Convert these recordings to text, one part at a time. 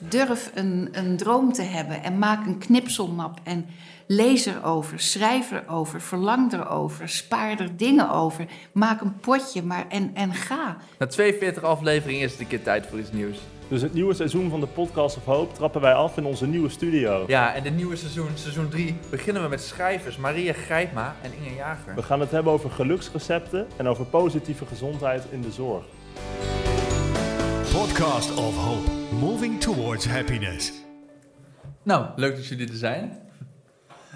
Durf een, een droom te hebben en maak een knipselmap en lees erover, schrijf erover, verlang erover, spaar er dingen over. Maak een potje maar en, en ga. Na 42 afleveringen is het een keer tijd voor iets nieuws. Dus het nieuwe seizoen van de Podcast of Hope trappen wij af in onze nieuwe studio. Ja, en dit nieuwe seizoen, seizoen 3, beginnen we met schrijvers Maria Grijpma en Inge Jager. We gaan het hebben over geluksrecepten en over positieve gezondheid in de zorg. Podcast of Hope, moving towards happiness. Nou, leuk dat jullie er zijn.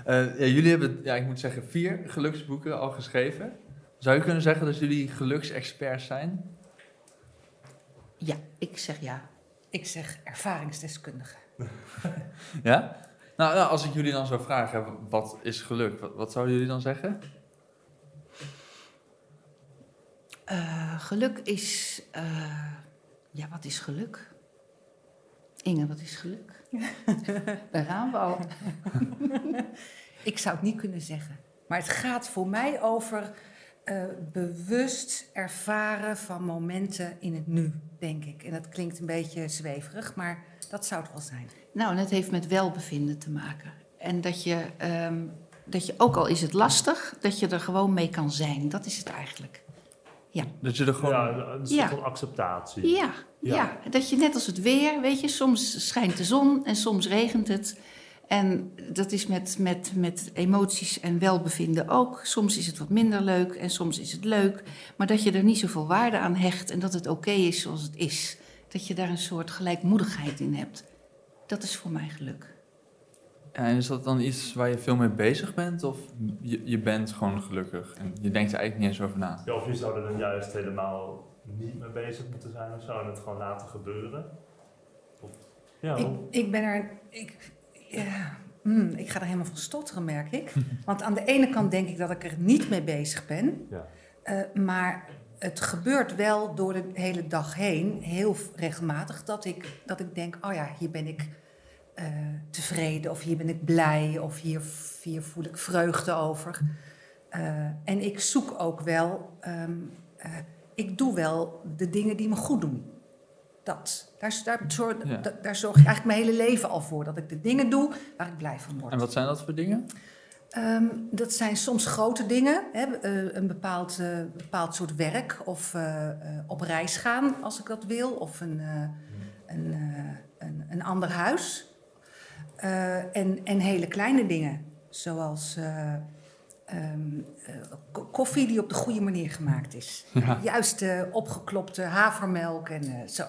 Eh, ja, jullie hebben, ja, ik moet zeggen, vier geluksboeken al geschreven. Zou je kunnen zeggen dat jullie geluksexperts zijn? Ja, ik zeg ja. Ik zeg ervaringsdeskundige. Ja? Nou, nou, als ik jullie dan zou vragen, wat is geluk? Wat, wat zouden jullie dan zeggen? Eh, geluk is. eh, ja, wat is geluk? Inge, wat is geluk? Daar gaan we al. Ik zou het niet kunnen zeggen. Maar het gaat voor mij over eh, bewust ervaren van momenten in het nu, denk ik. En dat klinkt een beetje zweverig, maar dat zou het wel zijn. Nou, en het heeft met welbevinden te maken. En dat je, ehm, dat je, ook al is het lastig, dat je er gewoon mee kan zijn. Dat is het eigenlijk. Dat je er gewoon... Ja, een soort Ja. van acceptatie. Ja, Ja. ja. dat je net als het weer, weet je, soms schijnt de zon en soms regent het. En dat is met, met, met emoties en welbevinden ook. Soms is het wat minder leuk en soms is het leuk. Maar dat je er niet zoveel waarde aan hecht en dat het oké is zoals het is. Dat je daar een soort gelijkmoedigheid in hebt. Dat is voor mij geluk. Ja, en is dat dan iets waar je veel mee bezig bent? Of je, je bent gewoon gelukkig en je denkt er eigenlijk niet eens over na? Ja, of je zou er dan juist helemaal niet mee bezig moeten zijn of zo en het gewoon laten gebeuren. Of, ja, Ik, ik ben er. Ik, ja, hmm, ik ga er helemaal van stotteren, merk ik. Want aan de ene kant denk ik dat ik er niet mee bezig ben. Ja. Eh, maar het gebeurt wel door de hele dag heen, heel regelmatig, dat ik, dat ik denk: oh ja, hier ben ik eh, tevreden, of hier ben ik blij, of hier, hier voel ik vreugde over. Eh, en ik zoek ook wel, ehm, eh, ik doe wel de dingen die me goed doen. Dat. Daar, daar, zorg, Ja. da- daar zorg ik eigenlijk mijn hele leven al voor. Dat ik de dingen doe waar ik blij van word. En wat zijn dat voor dingen? Ehm, dat zijn soms grote dingen. Hè? een bepaald, bepaald soort werk. Of op reis gaan als ik dat wil. Of een, een, een, een ander huis. Eh, en, en hele kleine dingen. Zoals eh, ehm, eh, ko- koffie die op de goede manier gemaakt is. Ja. Juist eh, opgeklopte havermelk en eh, zo.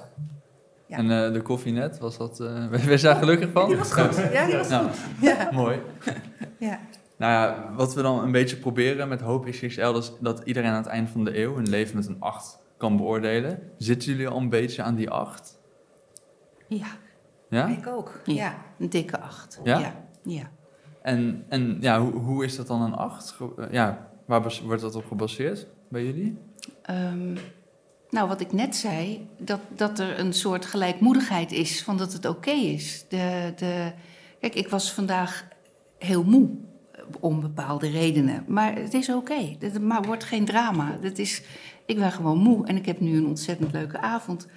Ja. En eh, de koffie net, was dat... eh ben je daar gelukkig van? Die was goed. Ja, die was Nou, goed. Ja, mooi. ja. Nou ja, wat we dan een beetje proberen met Hoop XXL... is dat iedereen aan het eind van de eeuw hun leven met een 8 kan beoordelen. Zitten jullie al een beetje aan die 8? Ja, Ja? ik ook. Ja. ja. een dikke acht. Ja? Ja, ja. En, en ja, hoe, hoe is dat dan een 8? Ge- eh, Ja, waar wordt dat op gebaseerd bij jullie? Ehm, nou, wat ik net zei, dat, dat er een soort gelijkmoedigheid is van dat het oké is. De, de, kijk, ik was vandaag heel moe eh, om bepaalde redenen, maar het is oké. Het maar wordt geen drama. Het is, ik ben gewoon moe en ik heb nu een ontzettend leuke avond.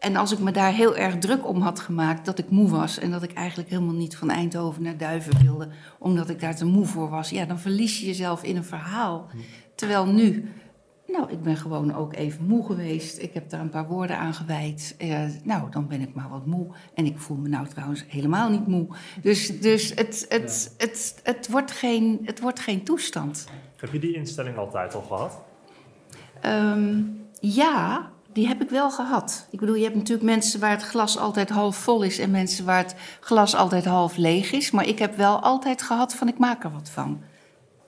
En als ik me daar heel erg druk om had gemaakt dat ik moe was en dat ik eigenlijk helemaal niet van Eindhoven naar Duiven wilde, omdat ik daar te moe voor was, ja, dan verlies je jezelf in een verhaal. Terwijl nu, nou, ik ben gewoon ook even moe geweest. Ik heb daar een paar woorden aan gewijd. Eh, nou, dan ben ik maar wat moe. En ik voel me nou trouwens helemaal niet moe. Dus, dus het, het, het, het, wordt geen, het wordt geen toestand. Heb je die instelling altijd al gehad? Ehm, ja, die heb ik wel gehad. Ik bedoel, je hebt natuurlijk mensen waar het glas altijd half vol is... en mensen waar het glas altijd half leeg is. Maar ik heb wel altijd gehad van ik maak er wat van.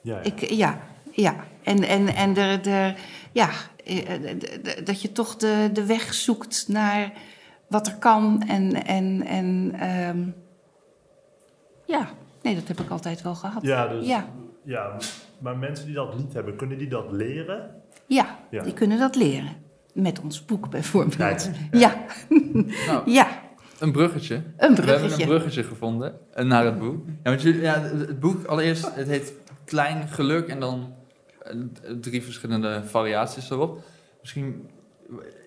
Ja, ja. Ik, ja, ja. En, en, en de, de, ja, eh, de- dat je toch de, de weg zoekt naar wat er kan. En, en, en ehm, ja, nee, dat heb ik altijd wel gehad. ja, dus, Ja. ja, maar mensen die dat niet hebben, kunnen die dat leren? Ja, Ja. die kunnen dat leren. Met ons boek bijvoorbeeld. Ja, Nou, ja, een bruggetje. een We hebben een bruggetje gevonden eh, naar het boek. Ja, want jullie, ja, het het boek allereerst, het heet Klein Geluk en dan eh, drie verschillende variaties erop. Misschien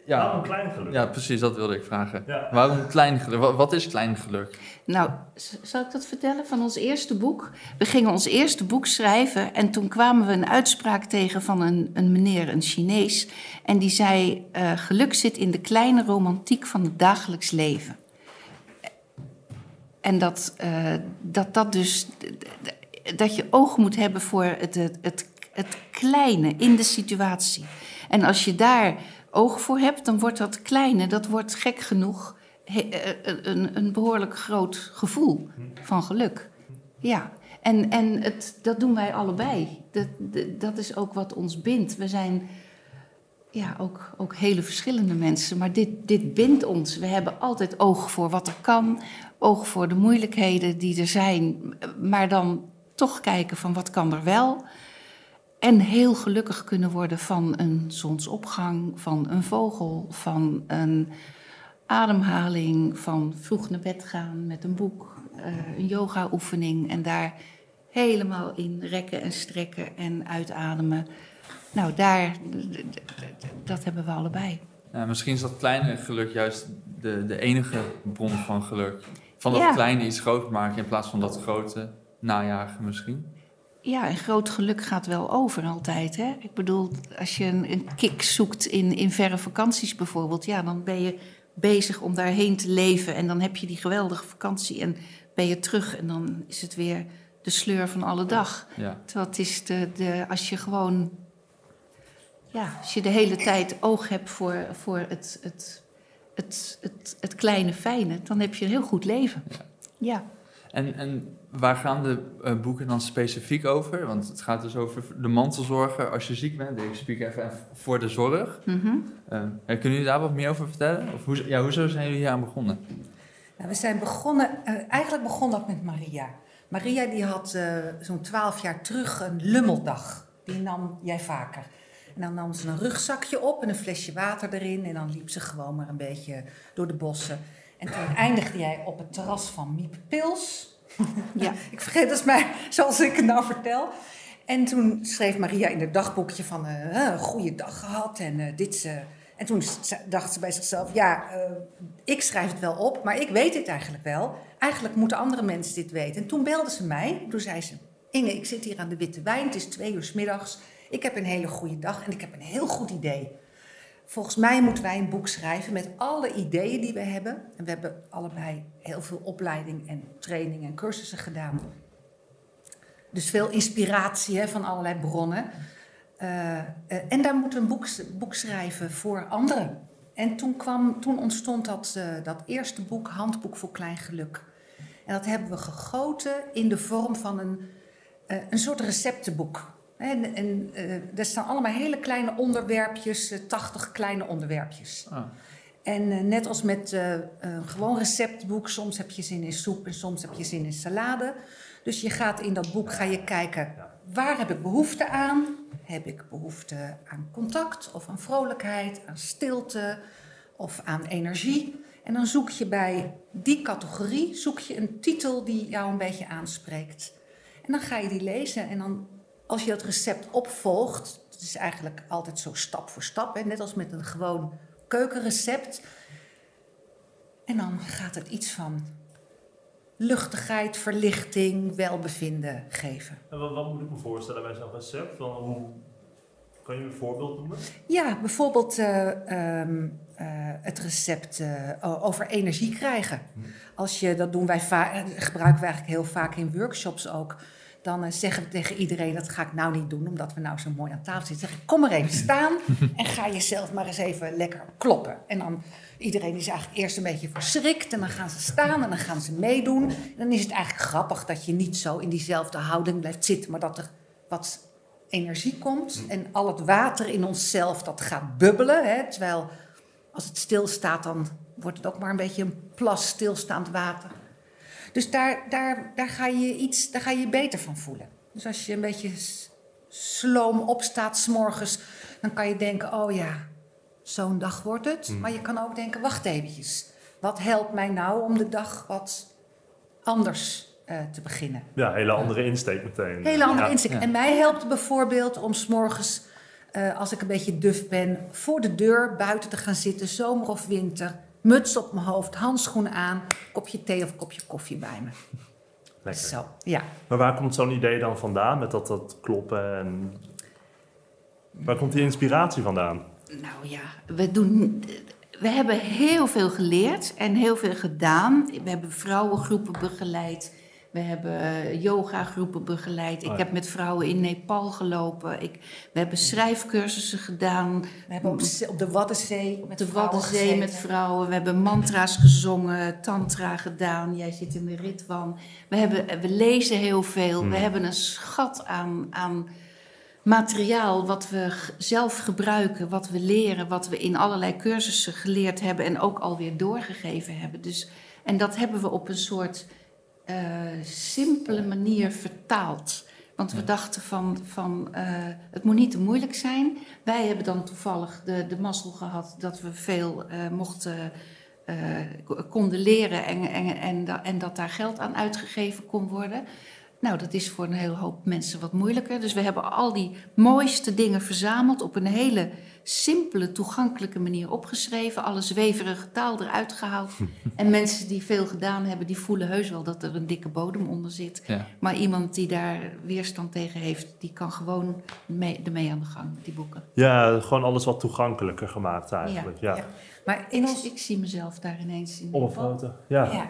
Waarom Ja, klein geluk? ja, precies, dat wilde ik vragen. Ja. Waarom klein geluk? Wa- Wat is klein geluk? Nou, zal ik dat vertellen van ons eerste boek? We gingen ons eerste boek schrijven en toen kwamen we een uitspraak tegen van een, een meneer, een Chinees. En die zei, eh, geluk zit in de kleine romantiek van het dagelijks leven. En dat eh, dat, dat dus, dat je oog moet hebben voor het, het, het, het kleine in de situatie. En als je daar oog voor hebt, dan wordt dat kleine, dat wordt gek genoeg he- eh, een, een behoorlijk groot gevoel van geluk. Ja, en, en het, dat doen wij allebei. Dat- dat is ook wat ons bindt. We zijn ja, ook, ook hele verschillende mensen, maar dit, dit bindt ons. We hebben altijd oog voor wat er kan, oog voor de moeilijkheden die er zijn, maar dan toch kijken van wat kan er wel. En heel gelukkig kunnen worden van een zonsopgang, van een vogel, van een ademhaling, van vroeg naar bed gaan met een boek, eh, een yoga-oefening en daar helemaal in rekken en strekken en uitademen. Nou, daar, dat hebben we allebei. Ja, misschien is dat kleine geluk juist de, de enige bron van geluk. Van dat Ja. kleine iets groot maken in plaats van dat grote najagen misschien. Ja, en groot geluk gaat wel over altijd. Hè? Ik bedoel, als je een, een kick zoekt in, in verre vakanties bijvoorbeeld, ja, dan ben je bezig om daarheen te leven. En dan heb je die geweldige vakantie en ben je terug en dan is het weer de sleur van alle dag. Ja. Het is de, de, als je gewoon, ja, als je de hele tijd oog hebt voor, voor het, het, het, het, het kleine fijne, dan heb je een heel goed leven. Ja. Ja. En, en waar gaan de eh, boeken dan specifiek over? Want het gaat dus over de mantelzorger als je ziek bent. Ik spreek even voor de zorg. Mhm. Eh, kunnen jullie daar wat meer over vertellen? Of hoe, ja, hoezo zijn jullie hier aan begonnen? Nou, we zijn begonnen, eh, eigenlijk begon dat met Maria. Maria die had eh, zo'n twaalf jaar terug een lummeldag. Die nam jij vaker. En dan nam ze een rugzakje op en een flesje water erin. En dan liep ze gewoon maar een beetje door de bossen. En toen eindigde jij op het terras van Miep Pils. Ja. Ik vergeet dat mij zoals ik het nou vertel. En toen schreef Maria in het dagboekje van eh, eh, een goede dag gehad en eh, dit. ze en toen dacht ze bij zichzelf, ja, eh, ik schrijf het wel op, maar ik weet dit eigenlijk wel. Eigenlijk moeten andere mensen dit weten. En toen belde ze mij. Toen zei ze, Inge, ik zit hier aan de witte wijn. Het is twee uur 's middags. Ik heb een hele goede dag en ik heb een heel goed idee. Volgens mij moeten wij een boek schrijven met alle ideeën die we hebben. En we hebben allebei heel veel opleiding en training en cursussen gedaan. Dus veel inspiratie hè, van allerlei bronnen. Eh, eh, en daar moeten we een boek, boek schrijven voor anderen. En toen, kwam, toen ontstond dat, eh, dat eerste boek, Handboek voor Klein Geluk. En dat hebben we gegoten in de vorm van een, een soort receptenboek. En, en eh, er staan allemaal hele kleine onderwerpjes, eh, 80 kleine onderwerpjes. Ah, En eh, net als met eh, een gewoon receptboek, soms heb je zin in soep en soms heb je zin in salade. Dus je gaat in dat boek ga je kijken, waar heb ik behoefte aan? Heb ik behoefte aan contact of aan vrolijkheid, aan stilte of aan energie? En dan zoek je bij die categorie zoek je een titel die jou een beetje aanspreekt. En dan ga je die lezen en dan als je dat recept opvolgt, het is eigenlijk altijd zo stap voor stap, hè, net als met een gewoon keukenrecept. En dan gaat het iets van luchtigheid, verlichting, welbevinden geven. En wat, wat moet ik me voorstellen bij zo'n recept? Van hoe, kan je een voorbeeld noemen? Ja, bijvoorbeeld eh, ehm, eh, het recept eh, over energie krijgen. Als je, dat doen wij gebruiken we eigenlijk heel vaak in workshops ook. Dan eh, zeggen we tegen iedereen, dat ga ik nou niet doen, omdat we nou zo mooi aan tafel zitten. Zeg ik, kom maar even staan en ga jezelf maar eens even lekker kloppen. En dan, iedereen is eigenlijk eerst een beetje verschrikt en dan gaan ze staan en dan gaan ze meedoen. En dan is het eigenlijk grappig dat je niet zo in diezelfde houding blijft zitten, maar dat er wat energie komt en al het water in onszelf dat gaat bubbelen. Hè, terwijl als het stilstaat, dan wordt het ook maar een beetje een plas stilstaand water. Dus daar, daar, daar, ga je iets, daar ga je je beter van voelen. Dus als je een beetje sloom opstaat s'morgens, dan kan je denken, oh ja, zo'n dag wordt het. Maar je kan ook denken, wacht eventjes. Wat helpt mij nou om de dag wat anders eh, te beginnen? Ja, hele andere insteek meteen. Hele andere Ja. ja. En mij helpt bijvoorbeeld om s'morgens eh, als ik een beetje duf ben, voor de deur buiten te gaan zitten, zomer of winter. Muts op mijn hoofd, handschoenen aan, kopje thee of kopje koffie bij me. Lekker. Zo, ja. Maar waar komt zo'n idee dan vandaan met dat, dat kloppen en... Waar komt die inspiratie vandaan? Nou ja, we doen. We hebben heel veel geleerd en heel veel gedaan. We hebben vrouwengroepen begeleid. We hebben eh, yogagroepen begeleid. Ik Oh heb met vrouwen in Nepal gelopen. Ik, we hebben schrijfcursussen gedaan. We hebben op, de Waddenzee met Op de vrouwen Waddenzee gezeten. met vrouwen. We hebben mantra's gezongen, tantra gedaan. Jij zit in de ritwan. We, hebben, we lezen heel veel. Hmm. We hebben een schat aan, aan materiaal wat we zelf gebruiken, wat we leren, wat we in allerlei cursussen geleerd hebben en ook alweer doorgegeven hebben. Dus, en dat hebben we op een soort simpele manier vertaald. Want we dachten van, van eh, het moet niet te moeilijk zijn. Wij hebben dan toevallig de, de mazzel gehad dat we veel eh, mochten, eh, k- konden leren en, en, en, en dat daar geld aan uitgegeven kon worden. Nou, dat is voor een hele hoop mensen wat moeilijker. Dus we hebben al die mooiste dingen verzameld op een hele simpele, toegankelijke manier opgeschreven. Alle zweverige taal eruit gehaald. en mensen die veel gedaan hebben, die voelen heus wel dat er een dikke bodem onder zit. Ja. Maar iemand die daar weerstand tegen heeft, die kan gewoon mee, ermee aan de gang, met die boeken. Ja, gewoon alles wat toegankelijker gemaakt eigenlijk. Ja, ja. Maar in Ik, ons... ik zie mezelf daar ineens in. Op een foto. Ja. Ja,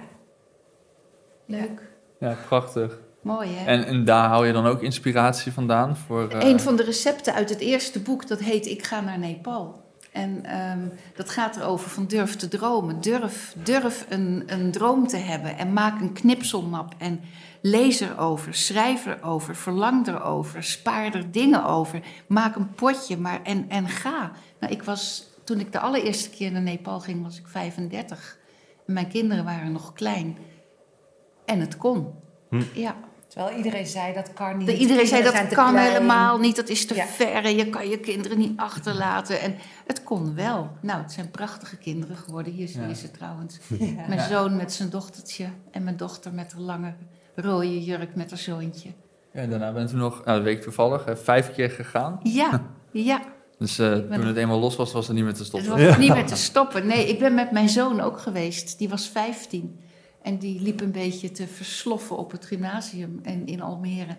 Leuk. Ja, prachtig. Mooi, hè? En, en daar haal je dan ook inspiratie vandaan voor... eh, Een van de recepten uit het eerste boek, dat heet Ik ga naar Nepal. En ehm, dat gaat erover van durf te dromen. Durf, durf een, een droom te hebben en maak een knipselmap. En lees erover, schrijf erover, verlang erover, spaar er dingen over. Maak een potje maar, en, en ga. Nou, ik was, toen ik de allereerste keer naar Nepal ging, was ik 35. En mijn kinderen waren nog klein. En het kon. Hm. Ja. Terwijl iedereen zei dat kan niet. De- iedereen zei dat kan klein. helemaal niet, dat is te Ja. ver en je kan je kinderen niet achterlaten. En het kon wel. Nou, het zijn prachtige kinderen geworden. Hier Ja. ze trouwens. Ja. Mijn zoon met zijn dochtertje en mijn dochter met haar lange rode jurk met haar zoontje. Ja, daarna bent u nog, nou, dat weet ik toevallig, eh, vijf keer gegaan. Ja, ja. Dus eh, toen het eenmaal los was, was het niet meer te Het stoppen. was niet meer te stoppen. Nee, ik ben met mijn zoon ook geweest. Die was 15. En die liep een beetje te versloffen op het gymnasium en in Almere.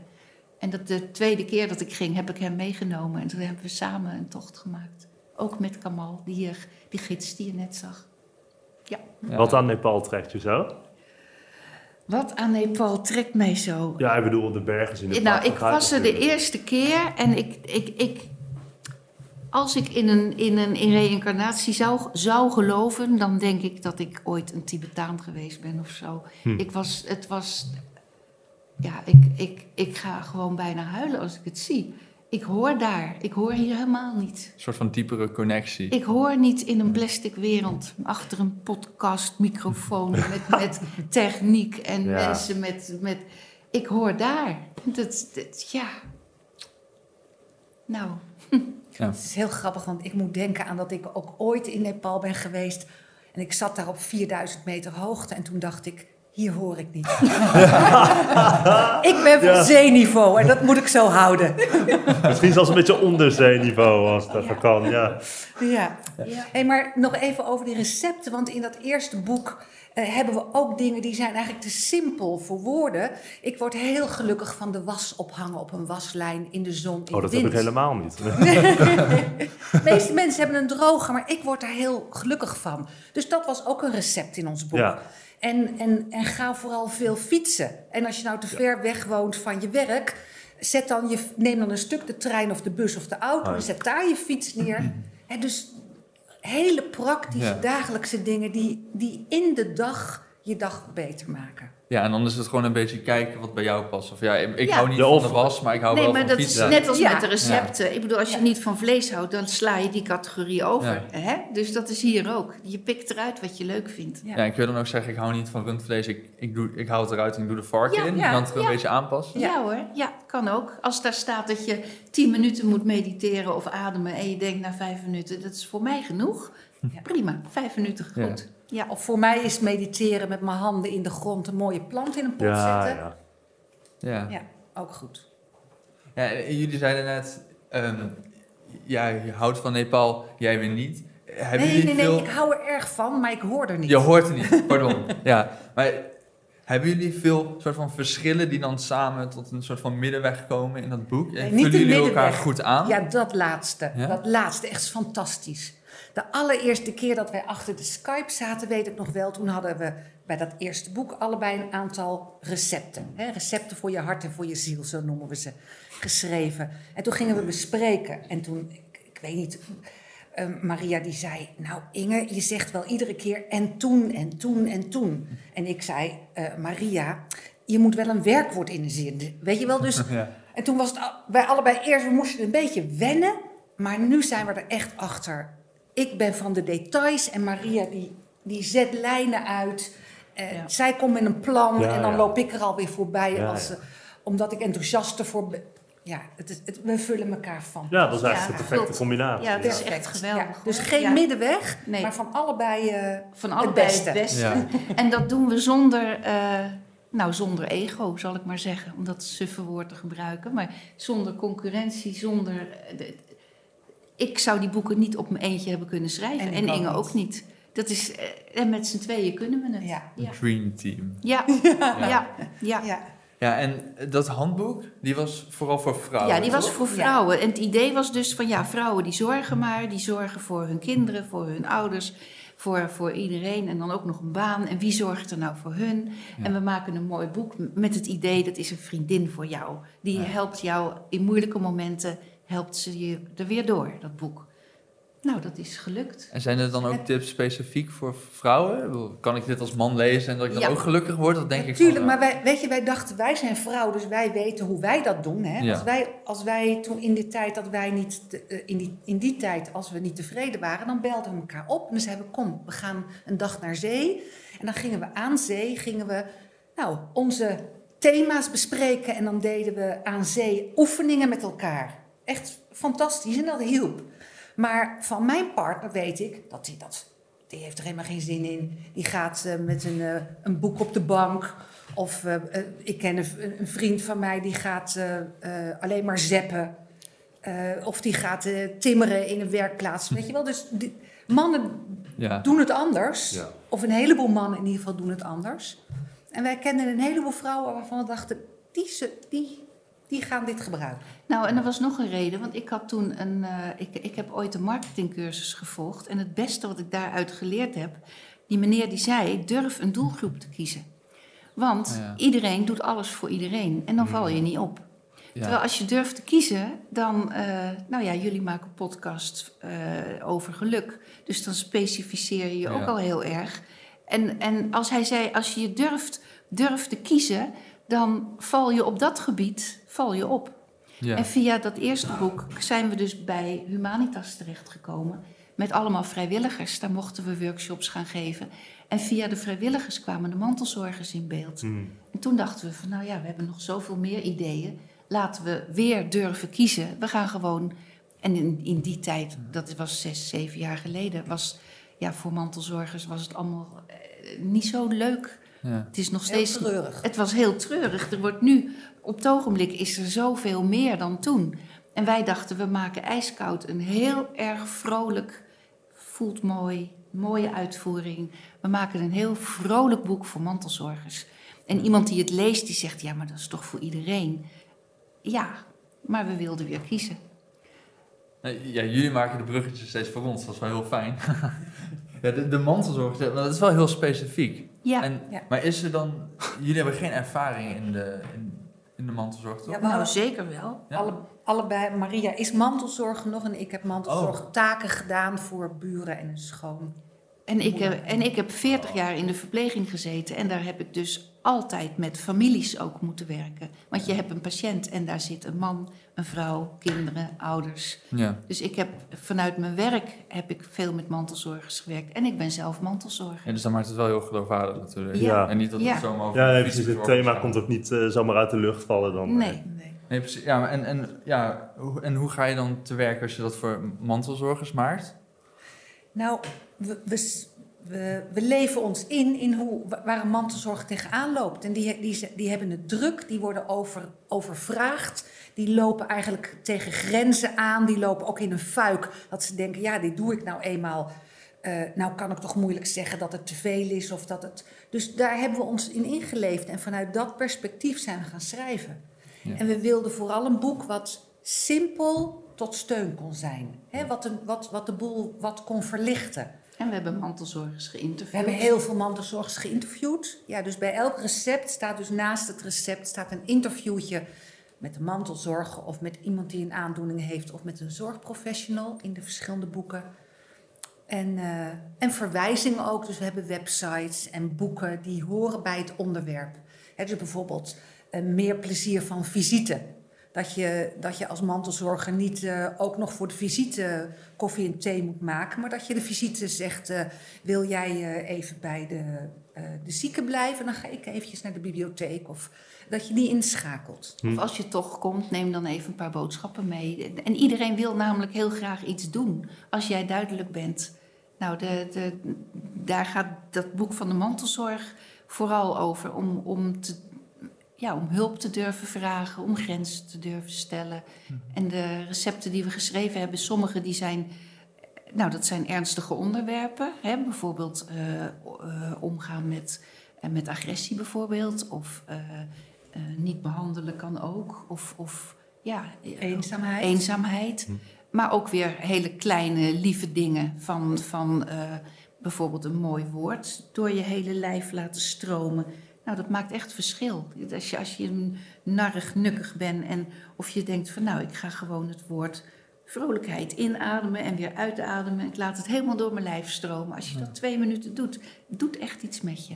En dat de tweede keer dat ik ging, heb ik hem meegenomen. En toen hebben we samen een tocht gemaakt. Ook met Kamal, die, hier, die gids die je net zag. Ja. Wat aan Nepal trekt je zo? Wat aan Nepal trekt mij zo. Ja, ik bedoel, de bergen zien er Nou, ik was er de eerste keer en ik, ik, ik, als ik in een, in een in reïncarnatie zou, zou geloven, dan denk ik dat ik ooit een Tibetaan geweest ben of zo. Hm. Ik was, het was, ja, ik, ik, ik ga gewoon bijna huilen als ik het zie. Ik hoor daar, ik hoor hier helemaal niet. Een soort van diepere connectie. Ik hoor niet in een plastic wereld, achter een podcast, microfoon, met, met techniek en Ja. mensen met, met... Ik hoor daar. Dat, dat, ja. Nou, Het is heel grappig, want ik moet denken aan dat ik ook ooit in Nepal ben geweest. En ik zat daar op 4000 meter hoogte en toen dacht ik, hier hoor ik niet. ik ben van Ja. zeeniveau en dat moet ik zo houden. Misschien zelfs een beetje onder zeeniveau als even kan. Ja. Ja. ja. Hey, maar nog even over die recepten, want in dat eerste boek hebben we ook dingen die zijn eigenlijk te simpel voor woorden. Ik word heel gelukkig van de was ophangen op een waslijn in de zon in Oh, dat de heb wind. ik helemaal niet. De meeste mensen hebben een droger, maar ik word daar heel gelukkig van. Dus dat was ook een recept in ons boek. Ja. En, en, en ga vooral veel fietsen. En als je nou te ver weg woont van je werk, zet dan je, neem dan een stuk de trein of de bus of de auto Oh, en zet daar je fiets neer. Hè, dus hele praktische dagelijkse dingen die, die in de dag je dag beter maken. Ja, en dan is het gewoon een beetje kijken wat bij jou past. Of ja, ik, Ja. hou niet Ja, van de was, maar ik hou Nee, wel maar van dat fietsen. is net als Ja. met de recepten. Ik bedoel, als je Ja. niet van vlees houdt, dan sla je die categorie over. Ja. Hè? Dus dat is hier ook. Je pikt eruit wat je leuk vindt. Ja. Ja, ik wil dan ook zeggen, ik hou niet van rundvlees. Ik, ik, doe, ik hou het eruit en ik doe de varken Ja, in. ja, dan het er een beetje aanpast. Ja. hoor, ja, kan ook. Als daar staat dat je tien minuten moet mediteren of ademen en je denkt na vijf minuten, dat is voor mij genoeg. Ja. Prima, vijf minuten Ja. goed. Ja. Of voor mij is mediteren met mijn handen in de grond een mooie plant in een pot Ja, zetten. ja. Ja. Ja, ook goed. Ja, en jullie zeiden net, ehm, ja, je houdt van Nepal, jij weer niet. Hebben Nee, nee, nee, veel... ik hou er erg van, maar ik hoor er niet. Je hoort het niet, pardon. ja, maar hebben jullie veel soort van verschillen die dan samen tot een soort van middenweg komen in dat boek? En Nee, niet vullen jullie elkaar goed aan? Ja, dat laatste. Ja? Dat laatste, echt fantastisch. De allereerste keer dat wij achter de Skype zaten, weet ik nog wel, toen hadden we bij dat eerste boek allebei een aantal recepten. Hè? Recepten voor je hart en voor je ziel, zo noemen we ze, geschreven. En toen gingen we bespreken. En toen, ik, ik weet niet, eh, Maria die zei, nou Inge, je zegt wel iedere keer en toen en toen en toen. En ik zei, eh, Maria, je moet wel een werkwoord in de zin. Weet je wel, dus Ja. en toen was het wij allebei eerst, we moesten een beetje wennen. Maar nu zijn we er echt achter. Ik ben van de details en Maria die, die zet lijnen uit. Eh, Ja. Zij komt met een plan Ja, en dan ja. loop ik er alweer voorbij. Ja, als, ja. eh, omdat ik enthousiast ervoor ben. Ja, het is, het, we vullen elkaar van. Ja, dat is eigenlijk Ja, de perfecte combinatie. Ja, het is ja. echt geweldig. Ja, dus geen Ja. middenweg, Nee. maar van allebei. eh, Van allebei beste. het beste. Ja. En dat doen we zonder, eh, nou, zonder ego, zal ik maar zeggen. Om dat suffe woord te gebruiken. Maar zonder concurrentie, zonder... ik zou die boeken niet op mijn eentje hebben kunnen schrijven. En En, Inge niet. ook niet. Dat is, eh, en met z'n tweeën kunnen we het. Ja. Ja, Dream Team. ja, ja, ja. ja. ja. Ja, en dat handboek, die was vooral voor vrouwen, Ja, die was toch? voor vrouwen. En het idee was dus van ja, vrouwen die zorgen maar. Die zorgen voor hun kinderen, voor hun ouders, voor, voor iedereen. En dan ook nog een baan. En wie zorgt er nou voor hun? Ja. En we maken een mooi boek met het idee dat is een vriendin voor jou. Die Ja. helpt jou in moeilijke momenten, helpt ze je er weer door, dat boek. Nou, dat is gelukt. En zijn er dan ook tips specifiek voor vrouwen? Ik Kan ik dit als man lezen en dat ik dan Ja. ook gelukkig word? Dat denk ik Natuurlijk, van, maar wij, weet je, wij dachten, wij zijn vrouw, dus wij weten hoe wij dat doen. Hè? Ja. Als, wij, als wij toen in die tijd dat wij niet, te- eh, in, die, in die tijd, als we niet tevreden waren, dan belden we elkaar op en dan zeiden we, kom, we gaan een dag naar zee. En dan gingen we aan zee, gingen we, nou, onze thema's bespreken en dan deden we aan zee oefeningen met elkaar. Echt fantastisch en dat hielp. Maar van mijn partner weet ik dat hij dat die heeft er helemaal geen zin in. Die gaat eh, met een, eh, een boek op de bank. Of eh, ik ken een, een vriend van mij die gaat eh, eh, alleen maar zeppen. Eh, of die gaat eh, timmeren in een werkplaats. Weet je wel? Dus die, mannen ja. doen het anders. Ja. Of een heleboel mannen in ieder geval doen het anders. En wij kennen een heleboel vrouwen waarvan we dachten... die, ze- die, die gaan dit gebruiken. Nou, en er was nog een reden, want ik had toen een. eh, ik, ik heb ooit een marketingcursus gevolgd. En het beste wat ik daaruit geleerd heb, die meneer die zei: durf een doelgroep te kiezen. Want Ja. iedereen doet alles voor iedereen en dan val je niet op. Terwijl als je durft te kiezen, dan, eh, nou ja, jullie maken podcast eh, over geluk. Dus dan specificeer je je ook al heel erg. En, en als hij zei, als je je durft, durft te kiezen, dan val je op dat gebied, val je op. Ja. En via dat eerste boek zijn we dus bij Humanitas terechtgekomen. Met allemaal vrijwilligers. Daar mochten we workshops gaan geven. En via de vrijwilligers kwamen de mantelzorgers in beeld. Hmm. En toen dachten we van, nou ja, we hebben nog zoveel meer ideeën. Laten we weer durven kiezen. We gaan gewoon... En in, in die tijd, dat was zes, zeven jaar geleden... was ja, voor mantelzorgers was het allemaal eh, niet zo leuk. Ja. Het is nog Heel steeds... treurig. Het was heel treurig. Er wordt nu, op het ogenblik is er zoveel meer dan toen. En wij dachten, we maken ijskoud een heel erg vrolijk, voelt mooi, mooie uitvoering. We maken een heel vrolijk boek voor mantelzorgers. En iemand die het leest, die zegt, ja, maar dat is toch voor iedereen? Ja, maar we wilden weer kiezen. Ja, jullie maken de bruggetjes steeds voor ons, dat is wel heel fijn. ja, de, de mantelzorg, dat is wel heel specifiek. Ja, En, Ja. Maar is er dan, jullie hebben geen ervaring in de, in, in de mantelzorg, toch? Ja, we nou hadden- zeker wel. Ja. Alle, allebei, Maria is mantelzorg nog en ik heb mantelzorgtaken gedaan voor buren en een schoon. En ik, heb, en ik heb 40 jaar in de verpleging gezeten en daar heb ik dus altijd met families ook moeten werken. Want je hebt een patiënt en daar zit een man, een vrouw, kinderen, ouders. Ja. Dus ik heb vanuit mijn werk heb ik veel met mantelzorgers gewerkt en ik ben zelf mantelzorger. ja, dus dan maakt het wel heel geloofwaardig natuurlijk. Ja. En niet dat Ja. het zomaar over Ja, nee, precies. Het thema gaat. komt ook niet eh, zomaar uit de lucht vallen dan. Nee. Nee. Nee, precies. Ja, en, en, ja, hoe, en hoe ga je dan te werk als je dat voor mantelzorgers maakt? Nou, we, we, we leven ons in, in hoe, waar een mantelzorg tegenaan loopt. En die, die, die hebben het druk, die worden over, overvraagd. Die lopen eigenlijk tegen grenzen aan. Die lopen ook in een fuik. Dat ze denken, ja, dit doe ik nou eenmaal. Uh, nou kan ik toch moeilijk zeggen dat het te veel is. Of dat het... Dus daar hebben we ons in ingeleefd. En vanuit dat perspectief zijn we gaan schrijven. Ja. En we wilden vooral een boek wat simpel tot steun kon zijn. Hè, wat, de, wat, wat de boel wat kon verlichten. En we hebben mantelzorgers geïnterviewd. We hebben heel veel mantelzorgers geïnterviewd. Ja, dus bij elk recept staat dus naast het recept staat een interviewtje met de mantelzorger of met iemand die een aandoening heeft of met een zorgprofessional in de verschillende boeken. En, uh, en verwijzingen ook. Dus we hebben websites en boeken die horen bij het onderwerp. He, dus bijvoorbeeld uh, meer plezier van visite. Dat je, dat je als mantelzorger niet uh, ook nog voor de visite koffie en thee moet maken, maar dat je de visite zegt: uh, Wil jij uh, even bij de, de zieke blijven? Dan ga ik eventjes naar de bibliotheek. Of dat je die inschakelt. Hm. Of als je toch komt, neem dan even een paar boodschappen mee. En iedereen wil namelijk heel graag iets doen. Als jij duidelijk bent. Nou, de, de, daar gaat dat boek van de mantelzorg vooral over. Om, om te ja, om hulp te durven vragen, om grenzen te durven stellen. En de recepten die we geschreven hebben, sommige die zijn, nou dat zijn ernstige onderwerpen. Hè? Bijvoorbeeld uh, uh, omgaan met, uh, met agressie bijvoorbeeld, of niet behandelen kan ook, of, of ja, eenzaamheid. eenzaamheid. Hm. Maar ook weer hele kleine, lieve dingen van, van bijvoorbeeld een mooi woord door je hele lijf laten stromen. Nou, dat maakt echt verschil. Als je, als je narrig, nukkig bent en of je denkt van nou, ik ga gewoon het woord vrolijkheid inademen en weer uitademen. Ik laat het helemaal door mijn lijf stromen. Als je dat twee minuten doet, doet echt iets met je.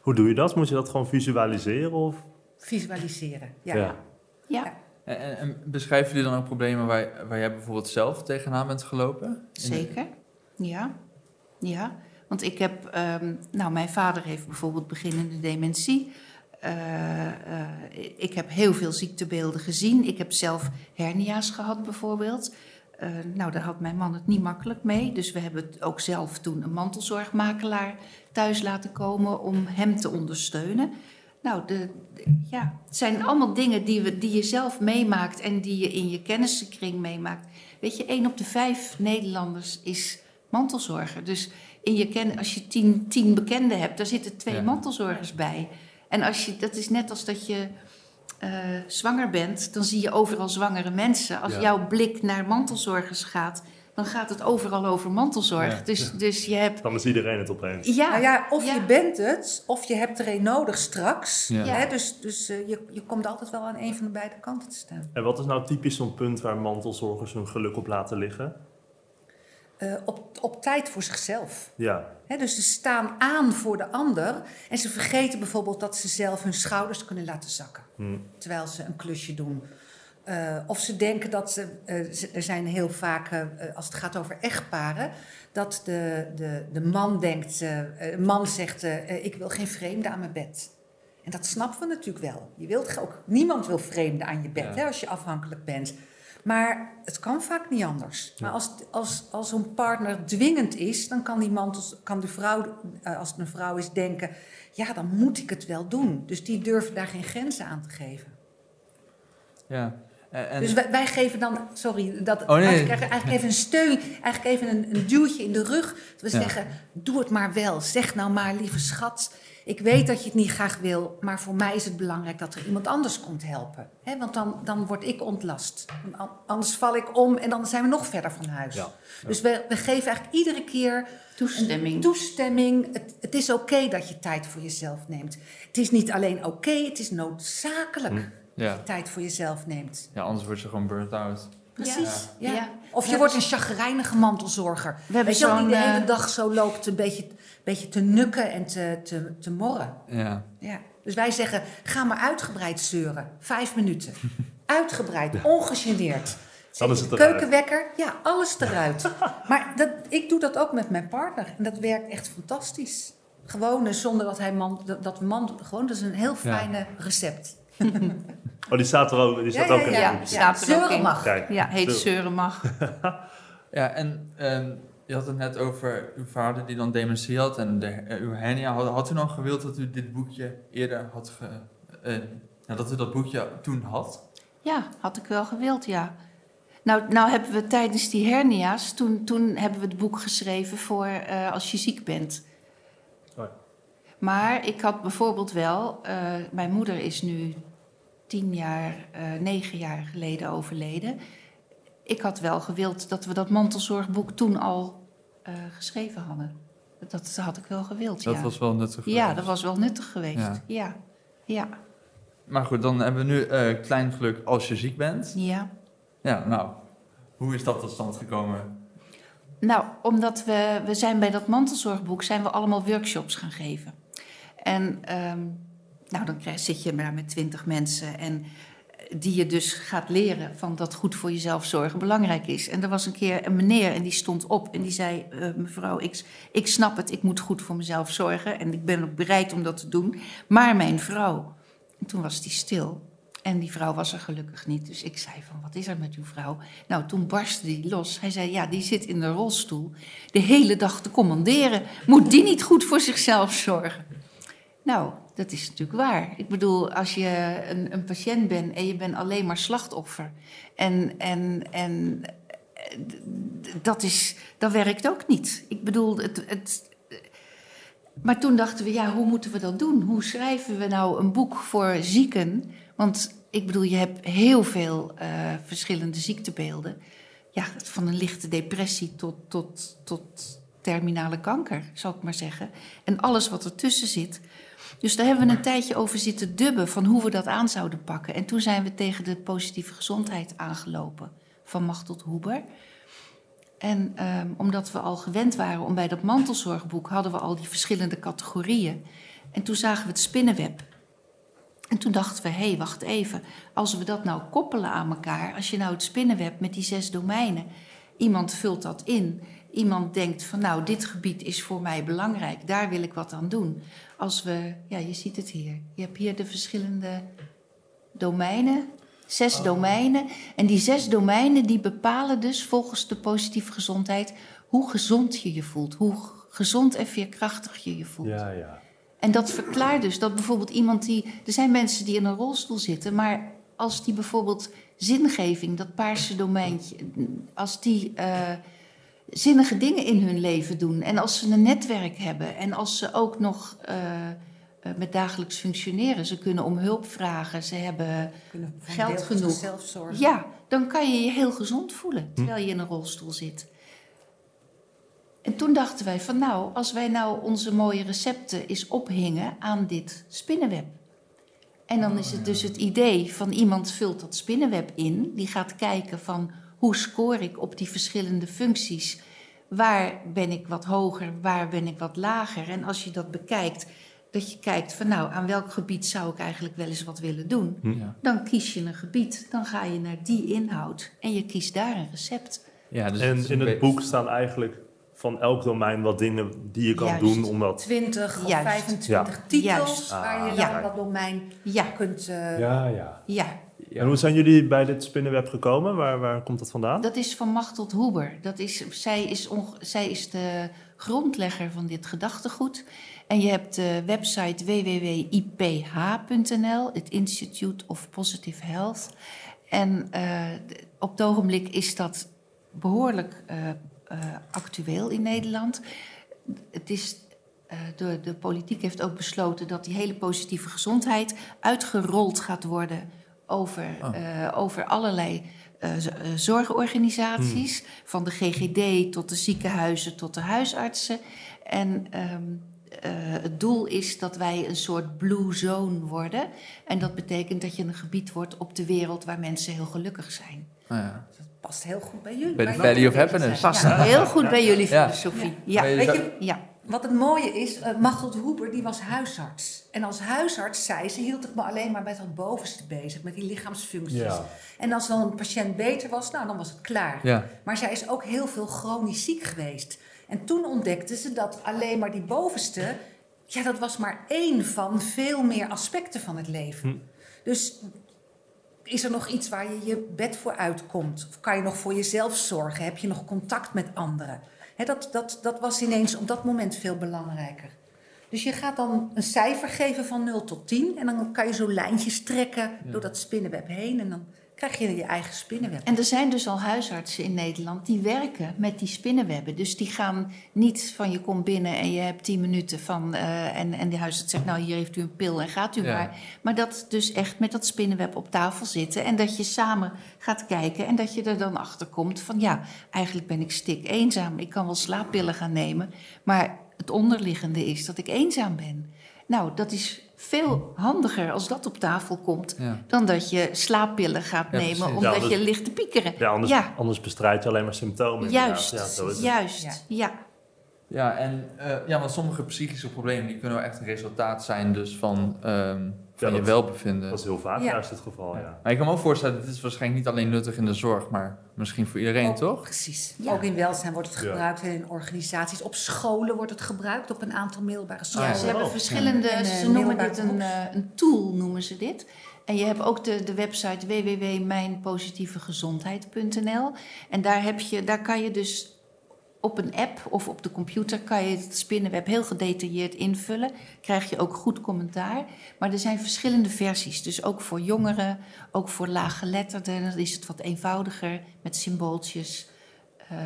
Hoe doe je dat? Moet je dat gewoon visualiseren? Of? Visualiseren, ja. ja. ja. ja. En, en, beschrijven jullie dan ook problemen waar, waar jij bijvoorbeeld zelf tegenaan bent gelopen? Zeker, ja. Ja. Want ik heb, um, nou, mijn vader heeft bijvoorbeeld beginnende dementie. Uh, uh, ik heb heel veel ziektebeelden gezien. Ik heb zelf hernia's gehad bijvoorbeeld. Uh, nou, daar had mijn man het niet makkelijk mee. Dus we hebben ook zelf toen een mantelzorgmakelaar thuis laten komen om hem te ondersteunen. Nou, de, de, ja, het zijn allemaal dingen die, we, die je zelf meemaakt en die je in je kennissenkring meemaakt. Weet je, één op de vijf Nederlanders is mantelzorger. Dus in je ken, als je tien, tien bekenden hebt, daar zitten twee ja. mantelzorgers bij. En als je, dat is net als dat je uh, zwanger bent, dan zie je overal zwangere mensen. Als ja. jouw blik naar mantelzorgers gaat, dan gaat het overal over mantelzorg. Ja. Dus, dus je hebt... Dan is iedereen het opeens. Ja, nou ja of je bent het, of je hebt er een nodig straks. Hè? Dus, dus uh, je, je komt altijd wel aan een van de beide kanten te staan. En wat is nou typisch zo'n punt waar mantelzorgers hun geluk op laten liggen? Uh, op, op tijd voor zichzelf. Ja. He, dus ze staan aan voor de ander en ze vergeten bijvoorbeeld dat ze zelf hun schouders kunnen laten zakken hmm. terwijl ze een klusje doen. Uh, of ze denken dat ze, uh, ze er zijn heel vaak, uh, als het gaat over echtparen, dat de, de, de man denkt, de man zegt, ik wil geen vreemde aan mijn bed. En dat snappen we natuurlijk wel. Je wilt ook, niemand wil vreemden aan je bed ja. hè, als je afhankelijk bent. Maar het kan vaak niet anders. Maar als, als, als zo'n partner dwingend is, dan kan, die man, kan de vrouw, als het een vrouw is, denken: ja, dan moet ik het wel doen. Dus die durven daar geen grenzen aan te geven. Ja. En... Dus wij, wij, geven dan, sorry, dat, oh, nee. eigenlijk even een steun, eigenlijk even een, een duwtje in de rug. We ja. zeggen: doe het maar wel. Zeg nou maar, lieve schat. Ik weet dat je het niet graag wil, maar voor mij is het belangrijk dat er iemand anders komt helpen. He, want dan, dan word ik ontlast. Anders val ik om en dan zijn we nog verder van huis. Ja, ja. Dus we, we, geven eigenlijk iedere keer toestemming. toestemming. Het, het is oké okay dat je tijd voor jezelf neemt. Het is niet alleen oké, okay, het is noodzakelijk hm. Ja. dat je tijd voor jezelf neemt. Ja, anders word je gewoon burnt out. Precies. Ja. Ja. Of je wordt een chagrijnige mantelzorger. We hebben Weet je die de hele dag zo loopt een beetje, beetje te nukken en te, te, te morren. Ja. ja. Dus wij zeggen, ga maar uitgebreid zeuren. Vijf minuten. uitgebreid, ongegeneerd. Dan is het Keukenwekker, ja, alles eruit. maar dat, ik doe dat ook met mijn partner. En dat werkt echt fantastisch. Gewoon zonder dat hij man, dat, dat man, gewoon, dat is een heel fijne ja. recept. Oh, die staat er ook, die staat ja, ook ja, in ja, de ja. Ja, heet zeuren mag. ja, en um, je had het net over uw vader die dan dementie had en de, eh, uw hernia. Had, had u dan gewild dat u dit boekje eerder had ge... eh, ja, dat u dat boekje toen had? Ja, had ik wel gewild, ja. Nou, nou hebben we tijdens die hernia's, toen, toen hebben we het boek geschreven voor eh, als je ziek bent. Maar ik had bijvoorbeeld wel, eh, mijn moeder is nu tien jaar, eh, negen jaar geleden overleden. Ik had wel gewild dat we dat mantelzorgboek toen al eh, geschreven hadden. Dat had ik wel gewild, Dat ja. was wel nuttig. Ja, geweest. dat was wel nuttig geweest. Ja. Ja, ja, Maar goed, dan hebben we nu eh, klein geluk als je ziek bent. ja. Ja, nou, hoe is dat tot stand gekomen? Nou, omdat we, we zijn bij dat mantelzorgboek zijn we allemaal workshops gaan geven. En ehm, nou, dan krijg, zit je daar met twintig mensen en eh, die je dus gaat leren van dat goed voor jezelf zorgen belangrijk is. En er was een keer een meneer en die stond op en die zei: eh, Mevrouw, ik, ik snap het, ik moet goed voor mezelf zorgen en ik ben ook bereid om dat te doen. Maar mijn vrouw. En toen was die stil. En die vrouw was er gelukkig niet. Dus ik zei van, wat is er met uw vrouw? Nou, toen barstte die los. Hij zei, ja, die zit in de rolstoel de hele dag te commanderen. Moet die niet goed voor zichzelf zorgen? Nou, dat is natuurlijk waar. Ik bedoel, als je een, een patiënt bent en je bent alleen maar slachtoffer... en, en, en eh, dat, is, dat werkt ook niet. Ik bedoel, het, het, maar toen dachten we, ja, hoe moeten we dat doen? Hoe schrijven we nou een boek voor zieken? Want ik bedoel, je hebt heel veel eh, verschillende ziektebeelden. Ja, van een lichte depressie tot, tot, tot terminale kanker, zou ik maar zeggen. En alles wat ertussen zit. Dus daar hebben we een tijdje over zitten dubben van hoe we dat aan zouden pakken. En toen zijn we tegen de positieve gezondheid aangelopen van Machtel Huber. En ehm, omdat we al gewend waren om bij dat mantelzorgboek hadden we al die verschillende categorieën. En toen zagen we het spinnenweb. En toen dachten we, hé, hey, wacht even. Als we dat nou koppelen aan elkaar, als je nou het spinnenweb met die zes domeinen, iemand vult dat in. Iemand denkt van, nou, dit gebied is voor mij belangrijk, daar wil ik wat aan doen. Als we, ja, je ziet het hier. Je hebt hier de verschillende domeinen, zes domeinen. En die zes domeinen die bepalen dus volgens de positieve gezondheid hoe gezond je je voelt, hoe gezond en veerkrachtig je je voelt. Ja, ja. En dat verklaart dus dat bijvoorbeeld iemand die. Er zijn mensen die in een rolstoel zitten, maar als die bijvoorbeeld zingeving, dat paarse domeintje, als die eh, zinnige dingen in hun leven doen en als ze een netwerk hebben en als ze ook nog eh, eh, met dagelijks functioneren, ze kunnen om hulp vragen, ze hebben. Geld genoeg. Ja, dan kan je je heel gezond voelen terwijl je in een rolstoel zit. En toen dachten wij van nou, als wij nou onze mooie recepten eens ophingen aan dit spinnenweb. En dan is het dus het idee van iemand vult dat spinnenweb in, die gaat kijken van hoe scoor ik op die verschillende functies. Waar ben ik wat hoger, waar ben ik wat lager? En als je dat bekijkt, dat je kijkt van nou, aan welk gebied zou ik eigenlijk wel eens wat willen doen? Ja, Dan kies je een gebied, dan ga je naar die inhoud en je kiest daar een recept. ja dus En in het boek staan eigenlijk van elk domein wat dingen die je kan Juist. doen om dat... 20 of Juist. 25 Ja. titels Juist. waar je Ah, dan ja. dat domein Ja, kunt... eh, Ja, ja. ja. En hoe zijn jullie bij dit spinnenweb gekomen? Waar, waar komt dat vandaan? Dat is van Machtel Huber. Dat is, zij, is onge- zij is de grondlegger van dit gedachtegoed. En je hebt de website www.iph.nl, het Institute of Positive Health. En eh, op het ogenblik is dat behoorlijk eh, eh, actueel in Nederland. Het is, eh, de, de politiek heeft ook besloten dat die hele positieve gezondheid uitgerold gaat worden over, Oh. eh, over allerlei eh, eh, zorgorganisaties. Van de GGD tot de ziekenhuizen tot de huisartsen. En ehm, eh, het doel is dat wij een soort blue zone worden. En dat betekent dat je een gebied wordt op de wereld waar mensen heel gelukkig zijn. Oh, ja. Dat past heel goed bij jullie. Bij de Valley of Happiness. Past Ja. heel goed bij jullie Ja. filosofie. Ja. Ja. Weet je, ja. Wat het mooie is, uh, Machteld Hoeber die was huisarts. En als huisarts zei ze, hield ik me alleen maar met dat bovenste bezig, met die lichaamsfuncties. Ja. En als dan een patiënt beter was, nou dan was het klaar. Ja. Maar zij is ook heel veel chronisch ziek geweest. En toen ontdekte ze dat alleen maar die bovenste, ja, dat was maar één van veel meer aspecten van het leven. Hm. Dus is er nog iets waar je je bed voor uitkomt? Of kan je nog voor jezelf zorgen? Heb je nog contact met anderen? Dat, dat, dat was ineens op dat moment veel belangrijker. Dus je gaat dan een cijfer geven van 0 tot 10. En dan kan je zo lijntjes trekken Ja. door dat spinnenweb heen. En dan krijg je je eigen spinnenweb. En er zijn dus al huisartsen in Nederland die werken met die spinnenwebben. Dus die gaan niet van je komt binnen en je hebt tien minuten van. eh, en, en de huisarts zegt, nou hier heeft u een pil en gaat u Ja. maar. Maar dat dus echt met dat spinnenweb op tafel zitten. En dat je samen gaat kijken en dat je er dan achter komt van ja, eigenlijk ben ik stik eenzaam. Ik kan wel slaappillen gaan nemen. Maar het onderliggende is dat ik eenzaam ben. Nou, dat is veel handiger als dat op tafel komt Ja. dan dat je slaappillen gaat Ja, nemen precies. omdat Ja, je ligt te piekeren. Ja, anders, Ja. anders bestrijd je alleen maar symptomen. Juist, inderdaad. Ja, zo is het. juist, Ja. ja. Ja, en eh, ja, want sommige psychische problemen die kunnen wel echt een resultaat zijn dus van, ehm, van Ja, je dat- welbevinden. Dat is heel vaak Ja. juist het geval, ja. Maar ik kan me ook voorstellen, dit is waarschijnlijk niet alleen nuttig in de zorg, maar misschien voor iedereen, Ook- toch? Precies. Ja. Ook in welzijn wordt het Ja. gebruikt en in organisaties. Op scholen wordt het gebruikt, op een aantal middelbare scholen. Ja, ze hebben verschillende, En, eh, ze noemen dit een, eh, een tool, noemen ze dit. En je hebt ook de, de website www.mijnpositievegezondheid.nl. En daar, heb je, daar kan je dus op een app of op de computer kan je het spinnenweb heel gedetailleerd invullen. Krijg je ook goed commentaar. Maar er zijn verschillende versies. Dus ook voor jongeren, ook voor laaggeletterden. Dan is het wat eenvoudiger met symbooltjes. Eh,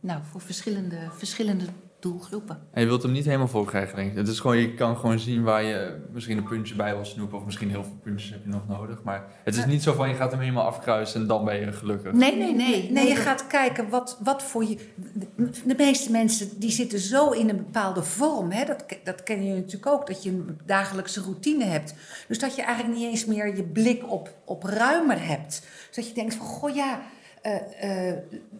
nou, voor verschillende, verschillende doelgroepen. En je wilt hem niet helemaal vol krijgen, denk ik. Het is gewoon, je kan gewoon zien waar je misschien een puntje bij wil snoepen. Of misschien heel veel puntjes heb je nog nodig. Maar het is niet zo van, je gaat hem helemaal afkruisen en dan ben je gelukkig. Nee, nee, nee. Nee, je gaat kijken wat, wat voor je. De, meeste mensen die zitten zo in een bepaalde vorm. Hè? Dat, dat ken je natuurlijk ook, dat je een dagelijkse routine hebt. Dus dat je eigenlijk niet eens meer je blik op, op ruimer hebt. Dus dat je denkt van, goh ja, eh, eh,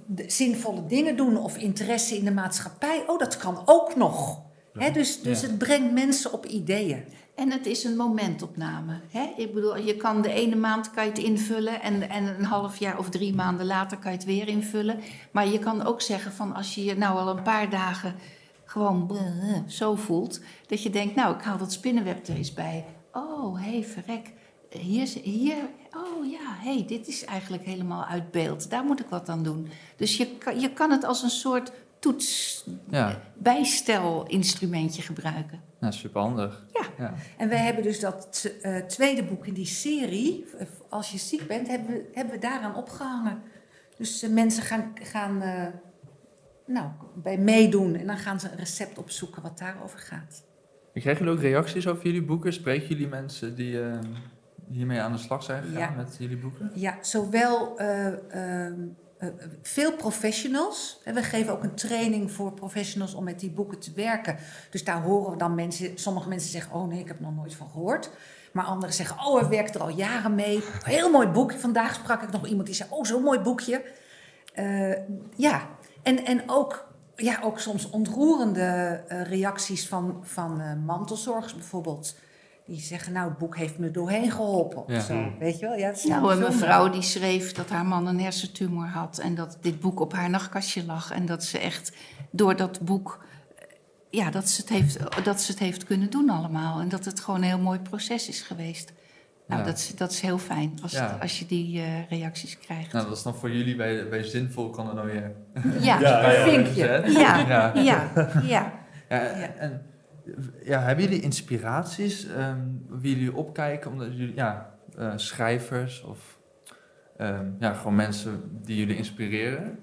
de zinvolle dingen doen of interesse in de maatschappij. Oh, dat kan ook nog. Hè? Dus, dus Ja. het brengt mensen op ideeën. En het is een momentopname. Hè? Ik bedoel, je kan de ene maand kan je het invullen en, en een half jaar of drie maanden later kan je het weer invullen. Maar je kan ook zeggen van als je je nou al een paar dagen gewoon zo voelt, dat je denkt, nou ik haal dat spinnenweb er eens bij. Oh, hé, hey, verrek. Hier, hier, oh ja, hé, hey, dit is eigenlijk helemaal uit beeld. Daar moet ik wat aan doen. Dus je kan, je kan het als een soort toets, Ja, bijstelinstrumentje gebruiken. nou, superhandig. Ja. ja. En wij hebben dus dat eh, tweede boek in die serie, Als je ziek bent, hebben we, hebben we daaraan opgehangen. Dus eh, mensen gaan, gaan eh, nou, bij meedoen en dan gaan ze een recept opzoeken wat daarover gaat. Ik krijg jullie ook reacties over jullie boeken? Spreken jullie mensen die hiermee aan de slag zijn gegaan Ja. met jullie boeken? Ja, zowel eh, ehm, eh, veel professionals. We geven ook een training voor professionals om met die boeken te werken. Dus daar horen we dan mensen, sommige mensen zeggen, oh nee, ik heb er nog nooit van gehoord. Maar anderen zeggen, oh, we werken er al jaren mee. Heel mooi boekje. Vandaag sprak ik nog iemand die zei, oh, zo'n mooi boekje. Eh, ja, en, en ook, ja, ook soms ontroerende reacties van, van mantelzorgers bijvoorbeeld. Die zeggen, nou, het boek heeft me doorheen geholpen. Ja. Of zo, weet je wel? Ja, dat is Nou, een mevrouw die schreef dat haar man een hersentumor had en dat dit boek op haar nachtkastje lag. En dat ze echt door dat boek, eh, ja, dat ze het heeft, dat ze het heeft kunnen doen allemaal. En dat het gewoon een heel mooi proces is geweest. Nou, Ja. dat, is, dat is heel fijn als, Ja. als je die eh, reacties krijgt. Nou, dat is dan voor jullie bij, bij zinvol kan er dan weer... ja, Ja, vinkje. ja, Ja. ja, ja. Ja, Ja. En, ja, hebben jullie inspiraties ehm, wie jullie opkijken? Omdat jullie, ja, eh, schrijvers of ehm, ja, gewoon mensen die jullie inspireren?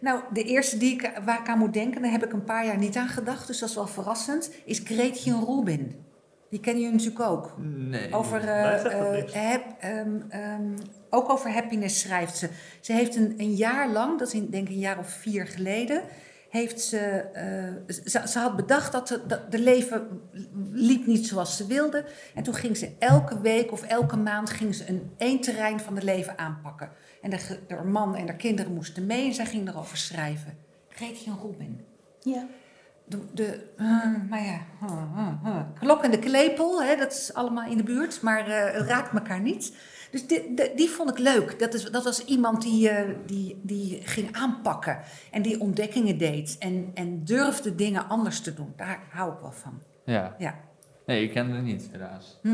Nou, de eerste die ik, waar ik aan moet denken, daar heb ik een paar jaar niet aan gedacht, dus dat is wel verrassend, is Gretchen Rubin. Die kennen jullie natuurlijk ook. Nee. Over, eh, eh, ehm, ehm, ook over happiness schrijft ze. Ze heeft een, een jaar lang, dat is in, denk ik een jaar of vier geleden, heeft ze, eh, ze, ze had bedacht dat de, dat de leven liep niet zoals ze wilde. En toen ging ze elke week of elke maand ging ze een één terrein van het leven aanpakken. En de, haar man en haar kinderen moesten mee en zij ging erover schrijven. Gretchen Rubin. ja. De, de eh, maar ja, huh. klok en de klepel, hè, dat is allemaal in de buurt, maar eh, het raakt elkaar niet. Dus die, die, die vond ik leuk. Dat, is, dat was iemand die, eh, die, die ging aanpakken en die ontdekkingen deed en, en durfde dingen anders te doen. Daar hou ik wel van. Ja. Ja. Nee, ik ken het niet, helaas. Hm.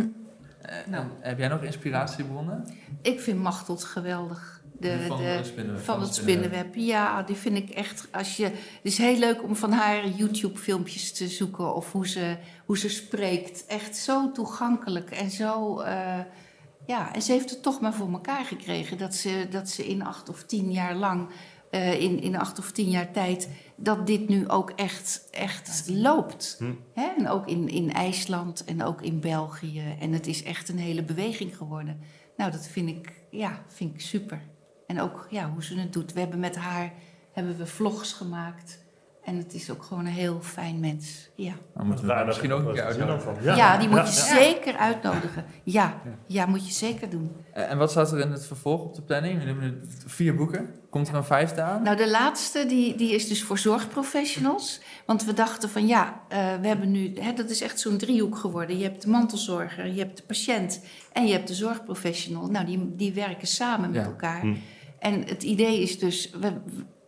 Eh, Nou. heb jij nog inspiratiebronnen? Ik vind Machteld geweldig. De, van de- het spinnenweb. van het spinnenweb. Ja, die vind ik echt. Als je, het is heel leuk om van haar YouTube-filmpjes te zoeken of hoe ze, hoe ze spreekt. Echt zo toegankelijk en zo. eh, ja, en ze heeft het toch maar voor elkaar gekregen dat ze, dat ze in acht of tien jaar lang, eh, in, in acht of tien jaar tijd, dat dit nu ook echt, echt loopt. Hm. Hè? En ook in, in IJsland en ook in België. En het is echt een hele beweging geworden. Nou, dat vind ik, ja, vind ik super. En ook ja, hoe ze het doet. We hebben met haar hebben we vlogs gemaakt. En het is ook gewoon een heel fijn mens. Ja, Dan moeten we haar misschien ook een keer uitnodigen. ja, die moet je ja. zeker uitnodigen. Ja, ja, moet je zeker doen. Eh, En wat staat er in het vervolg op de planning? We hebben nu vier boeken. Komt er een vijfde aan? Nou, de laatste die, die is dus voor zorgprofessionals. Want we dachten van ja, eh, we hebben nu, hè, dat is echt zo'n driehoek geworden. Je hebt de mantelzorger, je hebt de patiënt en je hebt de zorgprofessional. Nou, die, die werken samen met Ja. elkaar. Hm. En het idee is dus, we,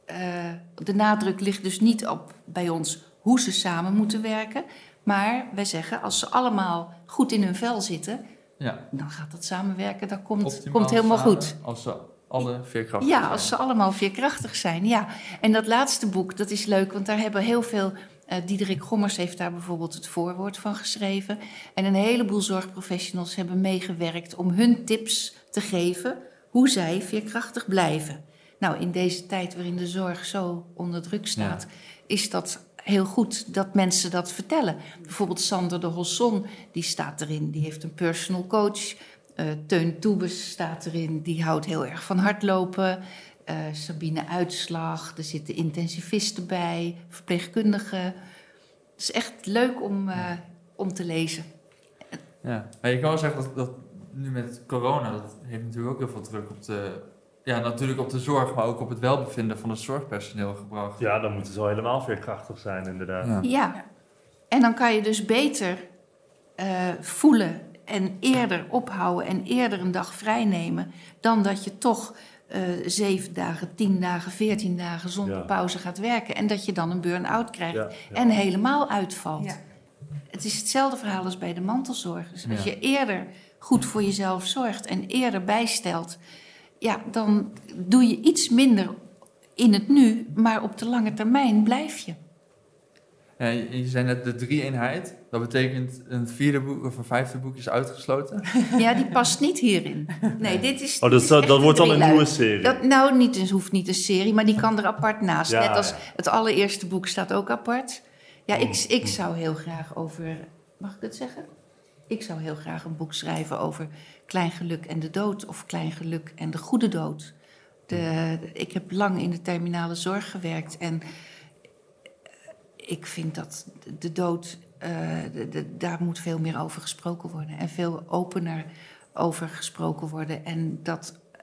eh, de nadruk ligt dus niet op bij ons hoe ze samen moeten werken. Maar wij zeggen, als ze allemaal goed in hun vel zitten, Ja, dan gaat dat samenwerken, dat komt, optimaal komt helemaal samen, goed. Als ze alle veerkrachtig Ja, zijn. als ze allemaal veerkrachtig zijn, ja. En dat laatste boek, dat is leuk, want daar hebben heel veel... eh Diederik Gommers heeft daar bijvoorbeeld het voorwoord van geschreven. En een heleboel zorgprofessionals hebben meegewerkt om hun tips te geven... hoe zij veerkrachtig blijven. Nou, in deze tijd waarin de zorg zo onder druk staat... is dat heel goed dat mensen dat vertellen. Bijvoorbeeld Sander de Hosson, die staat erin. Die heeft een personal coach... Eh, Teun Toebes staat erin, die houdt heel erg van hardlopen. Eh, Sabine Uitslag, er zitten intensivisten bij, verpleegkundigen. Het is echt leuk om, eh, om te lezen. Ja, maar je kan wel zeggen dat, dat nu met corona, dat heeft natuurlijk ook heel veel druk op de, ja, natuurlijk op de zorg, maar ook op het welbevinden van het zorgpersoneel gebracht. Ja, dan moeten ze wel helemaal veerkrachtig zijn, inderdaad. Ja. Ja, en dan kan je dus beter eh, voelen en eerder ophouden en eerder een dag vrij nemen... dan dat je toch eh, zeven dagen, tien dagen, veertien dagen zonder Ja. pauze gaat werken... en dat je dan een burn-out krijgt Ja, ja. en helemaal uitvalt. Ja. Het is hetzelfde verhaal als bij de mantelzorg. Dus als Ja. je eerder goed voor jezelf zorgt en eerder bijstelt, ja, dan doe je iets minder in het nu, maar op de lange termijn blijf je. Ja, je, zei net de drie-eenheid, dat betekent een vierde boek of een vijfde boek is uitgesloten. Ja, die past niet hierin. Nee, dit is. Oh, dit dus is dat, wordt dan een nieuwe serie. Dat, nou, niet, het hoeft niet een serie, maar die kan er apart naast. Ja, Net als ja. het allereerste boek staat ook apart. Ja, ik, Mm. ik zou heel graag over. Mag ik het zeggen? Ik zou heel graag een boek schrijven over klein geluk en de dood, of klein geluk en de goede dood. De, ik heb lang in de terminale zorg gewerkt en ik vind dat de dood, eh, daar moet veel meer over gesproken worden en veel opener over gesproken worden. En dat, eh,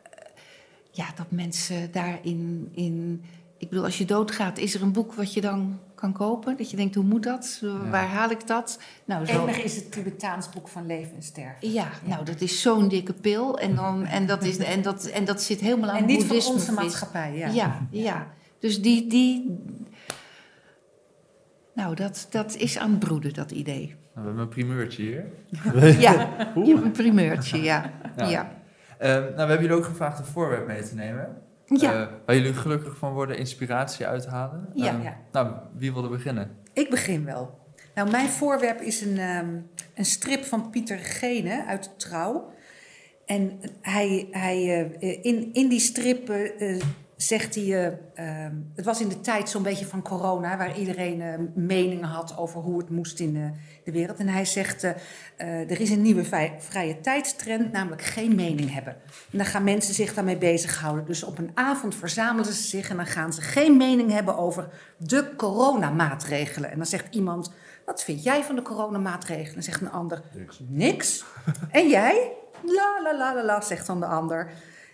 ja, dat mensen daarin. In, ik bedoel, als je doodgaat, is er een boek wat je dan kan kopen? Dat je denkt, hoe moet dat? Waar haal ik dat? Nou, zo. Enig is het Tibetaans boek van leven en sterven. Ja, nou, dat is zo'n dikke pil. En, dan, en, dat is, en, dat, en dat zit helemaal aan En niet van boeddhisme onze maatschappij, ja. Ja, ja. Dus die, die... Nou, dat, dat is aan het broeden, dat idee. Nou, we hebben een primeurtje hier. Ja, je hebt een primeurtje, ja. Ja. Ja. Eh, nou, we hebben jullie ook gevraagd een voorwerp mee te nemen. Ja. Eh, waar jullie gelukkig van worden, inspiratie uithalen. Ja. Eh, Ja. Nou, wie wilde beginnen? Ik begin wel. Nou, mijn voorwerp is een, ehm, een strip van Pieter Gene uit Trouw. En hij, hij, eh, in, in die strip eh, eh, zegt hij... eh, ehm, het was in de tijd zo'n beetje van corona... waar iedereen eh, meningen had over hoe het moest in eh, de wereld. En hij zegt, er is een nieuwe vrij- vrije tijdstrend... namelijk geen mening hebben. En dan gaan mensen zich daarmee bezighouden. Dus op een avond verzamelen ze zich... en dan gaan ze geen mening hebben over de coronamaatregelen. En dan zegt iemand, wat vind jij van de coronamaatregelen? En zegt een ander, Niks. niks. En jij? La la la la la, zegt dan de ander.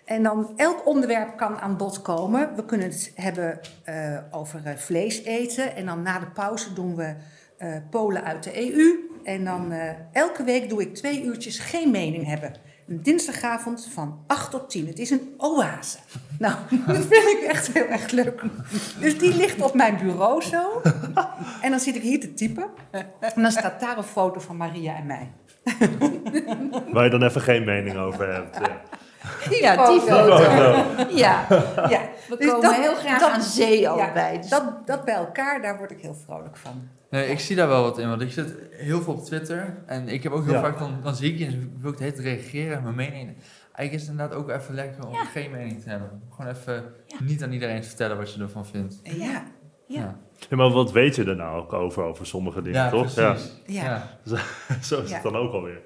En dan elk onderwerp kan aan bod komen. We kunnen het hebben eh, over eh, vlees eten. En dan na de pauze doen we eh, Polen uit de EU. En dan elke week doe ik twee uurtjes geen mening hebben. Een dinsdagavond van 8 tot 10. Het is een oase. Nou, dat vind ik echt heel erg leuk. Dus die ligt op mijn bureau zo. En dan zit ik hier te typen. En dan staat daar een foto van Maria en mij. Waar je dan even geen mening over hebt. Ja. Ja, die foto. Ja, Ja, we Dus komen dat- heel graag dat- aan zee ja, allebei. Dus dat, dat bij elkaar, daar word ik heel vrolijk van. Nee, ik zie daar wel wat in, want ik zit heel veel op Twitter. En ik heb ook heel Ja. vaak, dan, dan zie ik je en dan wil ik het reageren en mijn mening. Eigenlijk is het inderdaad ook even lekker om Ja. geen mening te hebben. Gewoon even Ja. niet aan iedereen te vertellen wat je ervan vindt. Ja, Ja. Ja, maar wat weet je er nou ook over, over sommige dingen, Ja, toch? precies. ja, Ja. Zo is Ja. het dan ook alweer.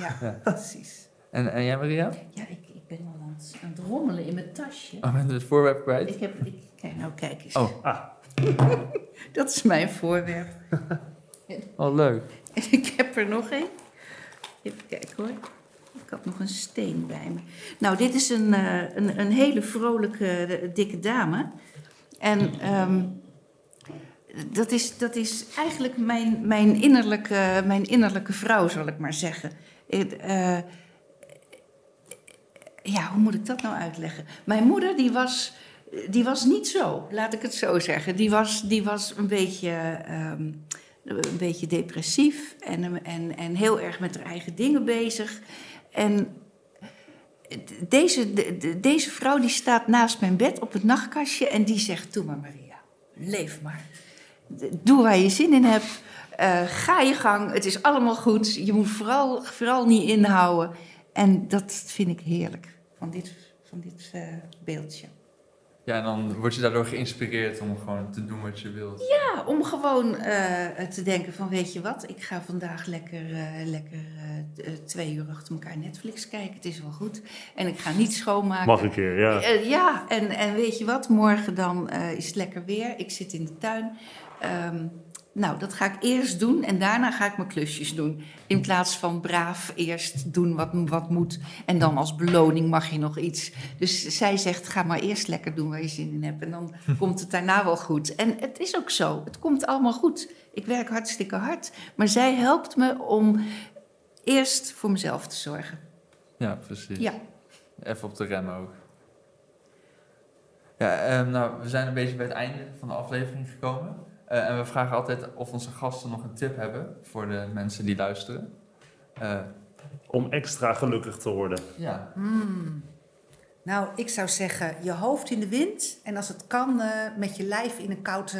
ja, Ja. precies. En, en jij Maria? Ja, ik, ik ben al aan het, aan het rommelen in mijn tasje. Oh, ben je het voorwerp kwijt? Ik heb, ik, kijk, nou kijk eens. Oh. Ah. Dat is mijn voorwerp. Oh, leuk. En ik heb er nog één. Even kijken hoor. Ik had nog een steen bij me. Nou, dit is een, eh, een, een hele vrolijke, eh, dikke dame. En ehm, dat, is, dat is eigenlijk mijn, mijn, innerlijke, mijn innerlijke vrouw, zal ik maar zeggen. Eh, ja, hoe moet ik dat nou uitleggen? Mijn moeder, die was, die was niet zo, laat ik het zo zeggen. Die was, die was een beetje... ehm, een beetje depressief en, en, en heel erg met haar eigen dingen bezig. En deze, de- de- deze vrouw die staat naast mijn bed op het nachtkastje en die zegt: Doe maar, Maria, leef maar. Doe waar je zin in hebt. Eh, ga je gang, het is allemaal goed. Je moet vooral, vooral niet inhouden. En dat vind ik heerlijk van dit, van dit eh, beeldje. Ja, en dan word je daardoor geïnspireerd om gewoon te doen wat je wilt. Ja, om gewoon eh, te denken van weet je wat, ik ga vandaag lekker, eh, lekker eh, twee uur achter elkaar Netflix kijken. Het is wel goed. En ik ga niet schoonmaken. Mag een keer, ja. Ja, en, en weet je wat, morgen dan eh, is het lekker weer. Ik zit in de tuin. Ehm, nou, dat ga ik eerst doen en daarna ga ik mijn klusjes doen. In plaats van braaf eerst doen wat, wat moet en dan als beloning mag je nog iets. Dus zij zegt, ga maar eerst lekker doen waar je zin in hebt en dan komt het daarna wel goed. En het is ook zo, het komt allemaal goed. Ik werk hartstikke hard, maar zij helpt me om eerst voor mezelf te zorgen. Ja, precies. Ja. Even op de rem ook. Ja, ehm, nou, we zijn een beetje bij het einde van de aflevering gekomen. Eh, en we vragen altijd of onze gasten nog een tip hebben voor de mensen die luisteren. Eh, Om extra gelukkig te worden. ja, Hmm. Nou, ik zou zeggen, je hoofd in de wind en als het kan, eh, met je lijf in een koud,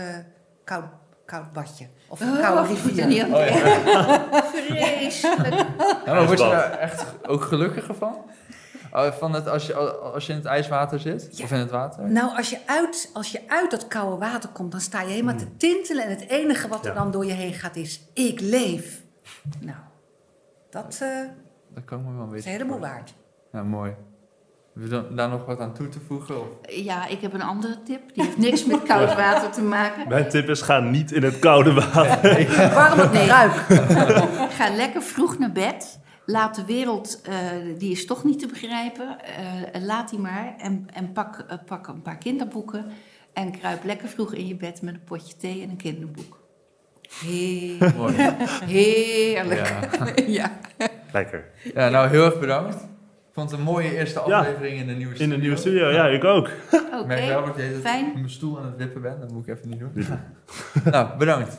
koud, koud badje. Of een Oh, koude er rivier. Oh, ja. Vreselijk. Ja, maar word je daar echt ook gelukkiger van? Oh, van het, als, je, als je in het ijswater zit? Ja. Of in het water? Nou, als je, uit, als je uit dat koude water komt, dan sta je helemaal Mm. te tintelen. En het enige wat er Ja. dan door je heen gaat is, ik leef. Nou, dat eh, Dat kan ik me wel een is helemaal waard. Ja, mooi. Heb je dan- daar nog wat aan toe te voegen? Of? Ja, ik heb een andere tip. Die heeft niks met koud water te maken. Mijn tip is, ga niet in het koude water. Warm het Nee. ruik. Ga lekker vroeg naar bed. Laat de wereld, eh, die is toch niet te begrijpen. Eh, laat die maar. En, en pak, eh, pak een paar kinderboeken. En kruip lekker vroeg in je bed met een potje thee en een kinderboek. Heerlijk. Mooi. Heerlijk. Ja. Ja. Lekker. ja, nou heel erg bedankt. Ik vond het een mooie eerste Ja. aflevering in de nieuwe In studio. de nieuwe studio, ja, ik ook. Oké, Ik merk wel dat mijn stoel aan het wippen ben. Dat moet ik even niet doen. nou, bedankt.